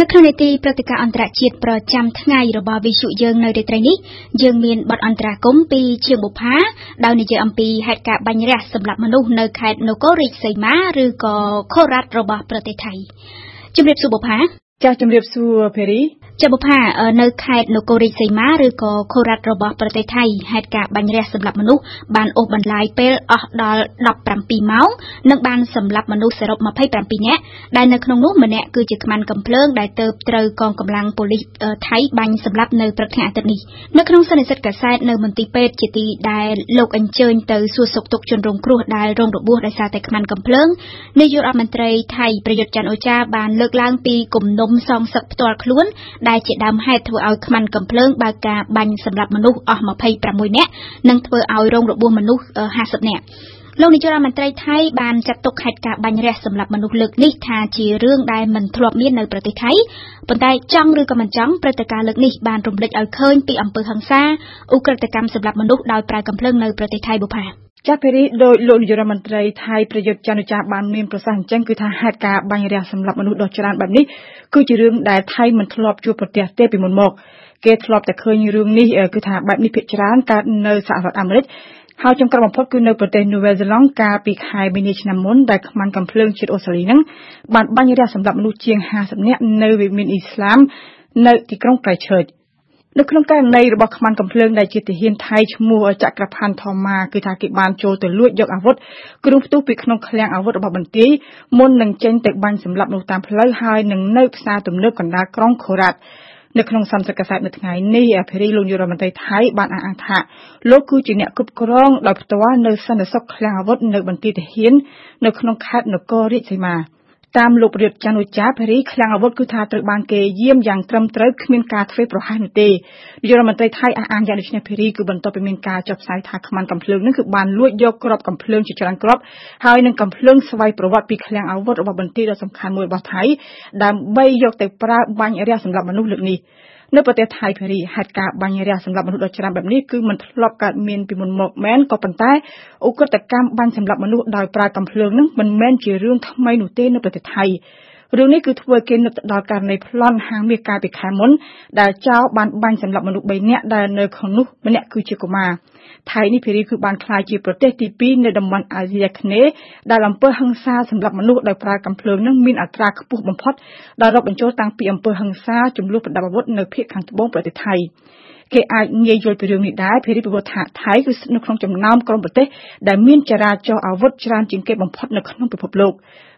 នៅក្នុងនីតិព្រឹត្តិការណ៍អន្តរជាតិប្រចាំថ្ងៃរបស់វិទ្យុយើងនៅរាត្រីនេះយើងមានបទអន្តរាគមពីជាងបុប្ផាដោយនិយាយអំពីហេតុការណ៍បាញ់រះសម្លាប់មនុស្សនៅខេត្តនគររាជសីមាឬក៏ខូរ៉ាត់របស់ប្រទេសថៃជំរាបសួរបុប្ផាចាជំរាបសួរភេរី ចាបុផានៅខេត្តនគររាជសីមាឬក៏ខូរ៉ាត់របស់ប្រទេសថៃហេតុការណ៍បាញ់រះសម្លាប់មនុស្សបានអូសបន្លាយពេលអស់ដល់17ម៉ោងនិងបានសម្លាប់មនុស្សសរុប27នាក់ដែលនៅក្នុងនោះម្នាក់គឺជាខ្មាន់កំភ្លើងដែលទៅត្រូវកងកម្លាំងប៉ូលីសថៃបាញ់សម្លាប់នៅព្រឹកថ្ងៃអាទិត្យនេះនៅក្នុងសន្និសីទកាសែតនៅមន្ទីរពេទ្យជាទីដែលលោកអញ្ជើញទៅសួរសុខទុក្ខជនរងគ្រោះដែលរងរបួសដោយសារតែខ្មាន់កំភ្លើងនាយករដ្ឋមន្ត្រីថៃប្រយុទ្ធច័ន្ទអូចាបានលើកឡើងពីគំនុំសងសឹកផ្ទាល់ខ្លួនដែលជាដើមហេតុធ្វើឲ្យខ្មាន់កំភ្លើងបើកការបាញ់សម្លាប់មនុស្សអស់26នាក់និងធ្វើឲ្យរងរបួសមនុស្ស50នាក់លោកនាយករដ្ឋមន្ត្រីថៃបានចាត់ទុកហេតុការណ៍បាញ់រះសម្លាប់មនុស្សលើកនេះថាជារឿងដែលមិនធ្លាប់មាននៅប្រទេសថៃប៉ុន្តែចង់ឬក៏មិនចង់ព្រឹត្តិការណ៍លើកនេះបានរំលេចឲ្យឃើញពីអំពើហិង្សាឧក្រិដ្ឋកម្មសម្លាប់មនុស្សដោយប្រើកំភ្លើងនៅប្រទេសថៃបុផា ចាពេរីដោយលោកនាយរដ្ឋមន្ត្រីថៃប្រយុទ្ធចន្ទចាបានមានប្រសាសន៍អញ្ចឹងគឺថាហេតុការបាញ់រះសម្លាប់មនុស្សដ៏ច្រើនបែបនេះគឺជារឿងដែលថៃមិនធ្លាប់ជួបប្រទះទេពីមុនមកគេធ្លាប់តែឃើញរឿងនេះគឺថាបែបនេះភាគច្រើនកើតនៅសហរដ្ឋអាមេរិកហើយចំក្រោយបំផុតគឺនៅប្រទេសនូវែលសេឡង់កាលពីខែមីនាឆ្នាំមុនដែលខ្មាន់កំភ្លើងជាតិអូស្ត្រាលីហ្នឹងបានបាញ់រះសម្លាប់មនុស្សជាង50នាក់នៅវិមានអ៊ីស្លាមនៅទីក្រុងក្រៃឈើច នៅក្នុងករណីរបស់ខ្មាន់កំភ្លើងដែលជាទាហានថៃឈ្មោះចក្រផាន់ថម៉ាគឺថាគេបានចូលទៅលួចយកអាវុធគ្រឿងផ្ទុះពីក្នុងឃ្លាំងអាវុធរបស់បន្ទាយមុននឹងចេញទៅបាញ់សម្លាប់មនុស្សតាមផ្លូវហើយនឹងនៅផ្សារទំនើបកណ្ដាលក្រុងខូរ៉ាត់នៅក្នុងសន្និសីទកាសែតនៅថ្ងៃនេះអភិរិយលោកនាយរដ្ឋមន្ត្រីថៃបានអះអាងថាលោកគឺជាអ្នកគ្រប់គ្រងដោយផ្ទាល់នៅសន្តិសុខឃ្លាំងអាវុធនៅបន្ទាយទាហាននៅក្នុងខេត្តនគររាជសីមា តាមលោកប្រយុទ្ធច័ន្ទឧចាភារីឃ្លាំងអាវុធគឺថាត្រូវបានគេយាមយ៉ាងត្រឹមត្រូវគ្មានការធ្វេសប្រហែសនោះទេនាយករដ្ឋមន្ត្រីថៃអះអាងយ៉ាងដូចនេះភារីគឺបន្ទាប់ពីមានការចុះផ្សាយថាខ្មាន់កំភ្លើងនឹងគឺបានលួចយកគ្រាប់កំភ្លើងជាច្រើនគ្រាប់ហើយនឹងកំភ្លើងស្វ័យប្រវត្តិពីឃ្លាំងអាវុធរបស់បន្ទាយដ៏សំខាន់មួយរបស់ថៃដើម្បីយកទៅប្រើបាញ់រះសម្រាប់មនុស្សលើកនេះ នៅប្រទេសថៃភារីហេតុការណ៍បាញ់រះសម្រាប់មនុស្សដ៏ច្រើនបែបនេះគឺមិនធ្លាប់កើតមានពីមុនមកមែនក៏ប៉ុន្តែឧក្រិដ្ឋកម្មបាញ់សម្រាប់មនុស្សដោយប្រើកំភ្លើងនឹងមិនមែនជារឿងថ្មីនោះទេនៅប្រទេសថៃ រឿងនេះគឺធ្វើឲ្យគេនឹកទៅដល់ករណីប្លន់ហាងមាសកាលពីខែមុនដែលចៅបានបាញ់សម្លាប់មនុស្ស3នាក់ដែលនៅក្នុងនោះម្នាក់គឺជាកុមារថៃនេះភារីគឺបានក្លាយជាប្រទេសទី2នៅតំបន់អាស៊ីអាគ្នេយ៍ដែលអំពើហិង្សាសម្រាប់មនុស្សដោយប្រើកាំភ្លើងនឹងមានអត្រាខ្ពស់បំផុតដែលរាប់បញ្ចូលតាំងពីអំពើហិង្សាចំនួនប្រដាប់អាវុធនៅភូមិខាងត្បូងប្រទេសថៃ គេអាចងាយយល់ពីរឿងនេះដែរភារីប្រវត្តិថាថៃគឺស្ថិតនៅក្នុងចំណោមក្រុមប្រទេសដែលមានចរាចរណ៍អាវុធច្រើនជាងគេបំផុតនៅក្នុងពិភពលោក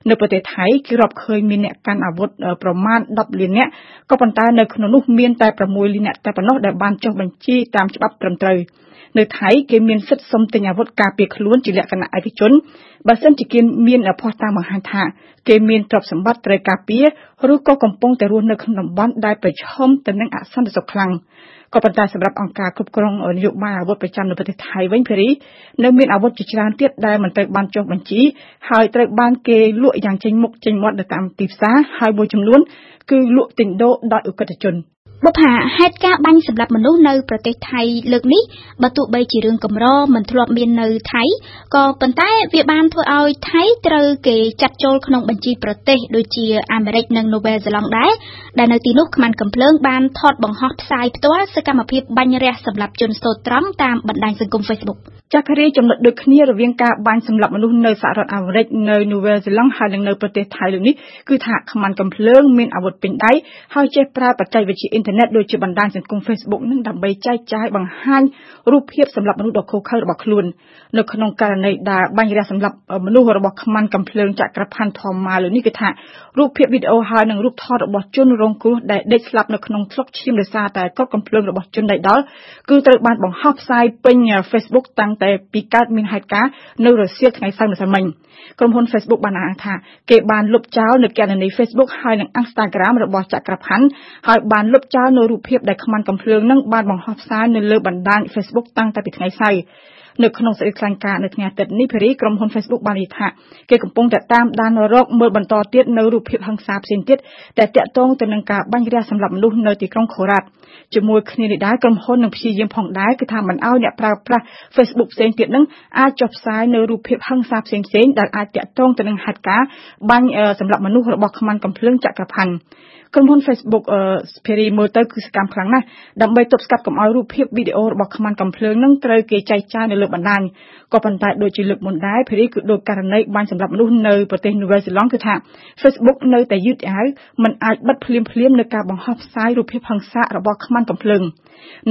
នៅប្រទេសថៃគេរាប់ឃើញមានអ្នកកាន់អាវុធប្រមាណ10លាននាក់ក៏ប៉ុន្តែនៅក្នុងនោះមានតែ6លាននាក់តែប៉ុណ្ណោះដែលបានចុះបញ្ជីតាមច្បាប់ត្រឹមត្រូវនៅថៃគេមានសិទ្ធិសុំទិញអាវុធការពារខ្លួនជាលក្ខណៈឯកជនបើសិនជាគេមានភស្តុតាងបង្ហាញថាគេមានទ្រព្យសម្បត្តិត្រូវការពារឬក៏កំពុងតែរស់នៅក្នុងតំបន់ដែលប្រឈមទៅនឹងអសន្តិសុខខ្លាំង ក៏ប៉ុន្តែសម្រាប់អង្គការគ្រប់គ្រងនយោបាយអាវុធប្រចាំនៅប្រទេសថៃវិញភារីនៅមានអាវុធជាច្រើនទៀតដែលមិនត្រូវបានចុះបញ្ជីហើយត្រូវបានគេលក់យ៉ាងចេញមុខចេញមាត់នៅតាមទីផ្សារហើយមួយចំនួនគឺលក់ទិញដូរដោយឧក្រិដ្ឋជន បុប្ផាហេតុការបាញ់សម្លាប់មនុស្សនៅប្រទេសថៃលើកនេះបើទោះបីជារឿងកម្រមិនធ្លាប់មាននៅថៃក៏ប៉ុន្តែវាបានធ្វើឲ្យថៃត្រូវគេចាត់ចូលក្នុងបញ្ជីប្រទេសដូចជាអាមេរិកនិងនូវែលសេឡង់ដែរដែលនៅទីនោះខ្មាន់កំភ្លើងបានថតបង្ហោះផ្សាយផ្ទាល់សកម្មភាពបាញ់រះសម្លាប់ជនស្ទោត្រង់តាមបណ្ដាញសង្គម Facebook ចក្រាចំណុចដូចគ្នារវាងការបាញ់សម្លាប់មនុស្សនៅសហរដ្ឋអាមេរិកនៅនូវែលសេឡង់ហើយនិងនៅប្រទេសថៃលើនេះគឺថាខ្មាន់កំភ្លើងមានអាវុធពេញដៃហើយចេះប្រើបច្ចេកវិទ្យាអ៊ីនធឺណិតដូចជាបណ្ដាញសង្គម Facebook នឹងដើម្បីចែកចាយបង្ហាញរូបភាពសម្រាប់មនុស្សដ៏ឃោរឃៅរបស់ខ្លួននៅក្នុងករណីដែលបាញ់រះសម្រាប់មនុស្សរបស់ខ្មាន់កំភ្លើងចក្រផាន់ធម្មម៉ាលើនេះគឺថារូបភាពវីដេអូហើយនិងរូបថតរបស់ជនរងគ្រោះដែលដេកស្លាប់នៅក្នុងស្លុកឈាមដោយសារតែកត់កំភ្លើងរបស់ជនដៃដល់គឺត្រូវបានបង្ហោះផ្សាយពេញ Facebook តាំងតែពីកើតមានហេតុការណ៍នៅរសៀលថ្ងៃសៅរ៍ម្សិលមិញក្រុមហ៊ុន Facebook បានអះអាងថាគេបានលុបចោលនៅគណនី Facebook ហើយនិង Instagram របស់ចក្រផាន់ហើយបានលុបចោលនៅរូបភាពដែលខ្មាន់កំភ្លើងនឹងបានបង្ហោះផ្សាយនៅលើបណ្ដាញ Facebook តាំងតែពីថ្ងៃសៅរ៍ នៅក្នុងសេចក្តីថ្លែងការណ៍នៅថ្ងៃអាទិត្យនេះភារីក្រុមហ៊ុន Facebook បាននិយាយថាគេកំពុងតែតាមដានរកមើលបន្តទៀតនៅរូបភាពហិង្សាផ្សេងទៀតដែលតាក់ទងទៅនឹងការបាញ់រះសម្លាប់មនុស្សនៅទីក្រុងខូរ៉ាត់ជាមួយគ្នានេះដែរក្រុមហ៊ុននឹងព្យាយាមផងដែរគឺថាមិនឲ្យអ្នកប្រើប្រាស់ Facebook ផ្សេងទៀតនឹងអាចចុះផ្សាយនៅរូបភាពហិង្សាផ្សេងៗដែលអាចតាក់ទងទៅនឹងហេតុការណ៍បាញ់សម្លាប់មនុស្សរបស់ខ្មាន់កំភ្លើងចក្រផាន់ក្រុមហ៊ុន Facebook ស្ភេរីមើលទៅគឺសកម្មខ្លាំងណាស់ដើម្បីទប់ស្កាត់កុំឲ្យរូបភាពវីដេអូរបស់ខ្មាន់កំភ្លើងនឹងត្រូវគេចែកចាយនៅលើបណ្ដាញក៏ប៉ុន្តែដូចជាលើកមុនដែរភេរីគឺដូចករណីបាញ់សម្លាប់មនុស្សនៅប្រទេសនូវែលសេឡង់គឺថា Facebook នៅតែយឺតយ៉ាវមិនអាចបិទភ្លាមភ្លាមនៅការបង្ហោះផ្សាយរូបភាពហិង្សារបស់ខ្មាន់កំភ្លើង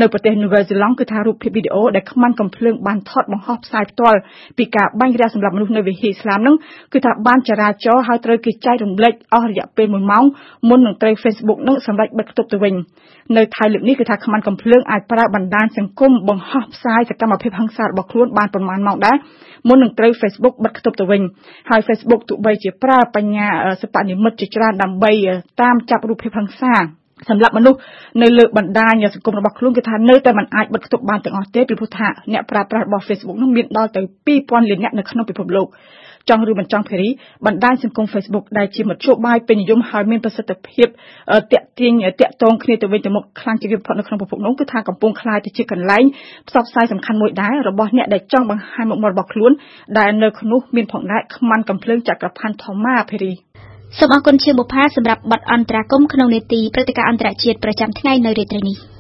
នៅប្រទេសនូវែលសេឡង់គឺថារូបភាពវីដេអូដែលខ្មាន់កំភ្លើងបានថតបង្ហោះផ្សាយផ្ទាល់ពីការបាញ់រះសម្លាប់មនុស្សនៅវិហារឥស្លាមនឹងគឺថាបានចរាចរហើយត្រូវគេចែករំលែកអស់រយៈពេល1ម៉ោងមុននឹងត្រូវ Facebook នឹងសម្រេចបិទគប់ទៅវិញនៅថៃលើកនេះគឺថាខ្មាន់កំភ្លើងអាចប្រើបណ្ដាញសង្គមបង្ហោះផ្សាយសកម្មភាពហិង្សារបស់ខ្លួនបានប្រមាណម៉ោងដែរមុននឹងត្រូវ Facebook បិទគប់ទៅវិញហើយ Facebook ទោះបីជាប្រើបញ្ញាសិប្បនិម្មិតជាច្រើនដើម្បីតាមចាប់រូបភាពហិង្សា សម្រាប់មនុស្សនៅលើបណ្ដាញសង្គមរបស់ខ្លួនគឺថានៅតែមិនអាចបិទគប់បានទាំងអស់ទេពីព្រោះថាអ្នកប្រើប្រាស់របស់ Facebook នោះមានដល់ទៅ2000លានអ្នកនៅក្នុងពិភពលោកចង់ឬមិនចង់ភេរីបណ្ដាញសង្គម Facebook ដែលជាមធ្យោបាយពេញនិយមហើយមានប្រសិទ្ធភាពតាក់ទាញតាក់ទងគ្នាទៅវិញទៅមកខ្លាំងជាងគេបំផុតនៅក្នុងពិភពលោកគឺថាកំពុងក្លាយទៅជាកន្លែងផ្សព្វផ្សាយសំខាន់មួយដែររបស់អ្នកដែលចង់បង្ហាញមុខមាត់របស់ខ្លួនដែលនៅក្នុងមានផងដែរខ្មាន់កំភ្លើងចក្រផាន់ថម៉ាភេរី សូមអរគុណជាបុផាសម្រាប់បទអន្តរាគមក្នុងនេតិព្រឹត្តិការណ៍អន្តរជាតិប្រចាំថ្ងៃនៅរាត្រីនេះ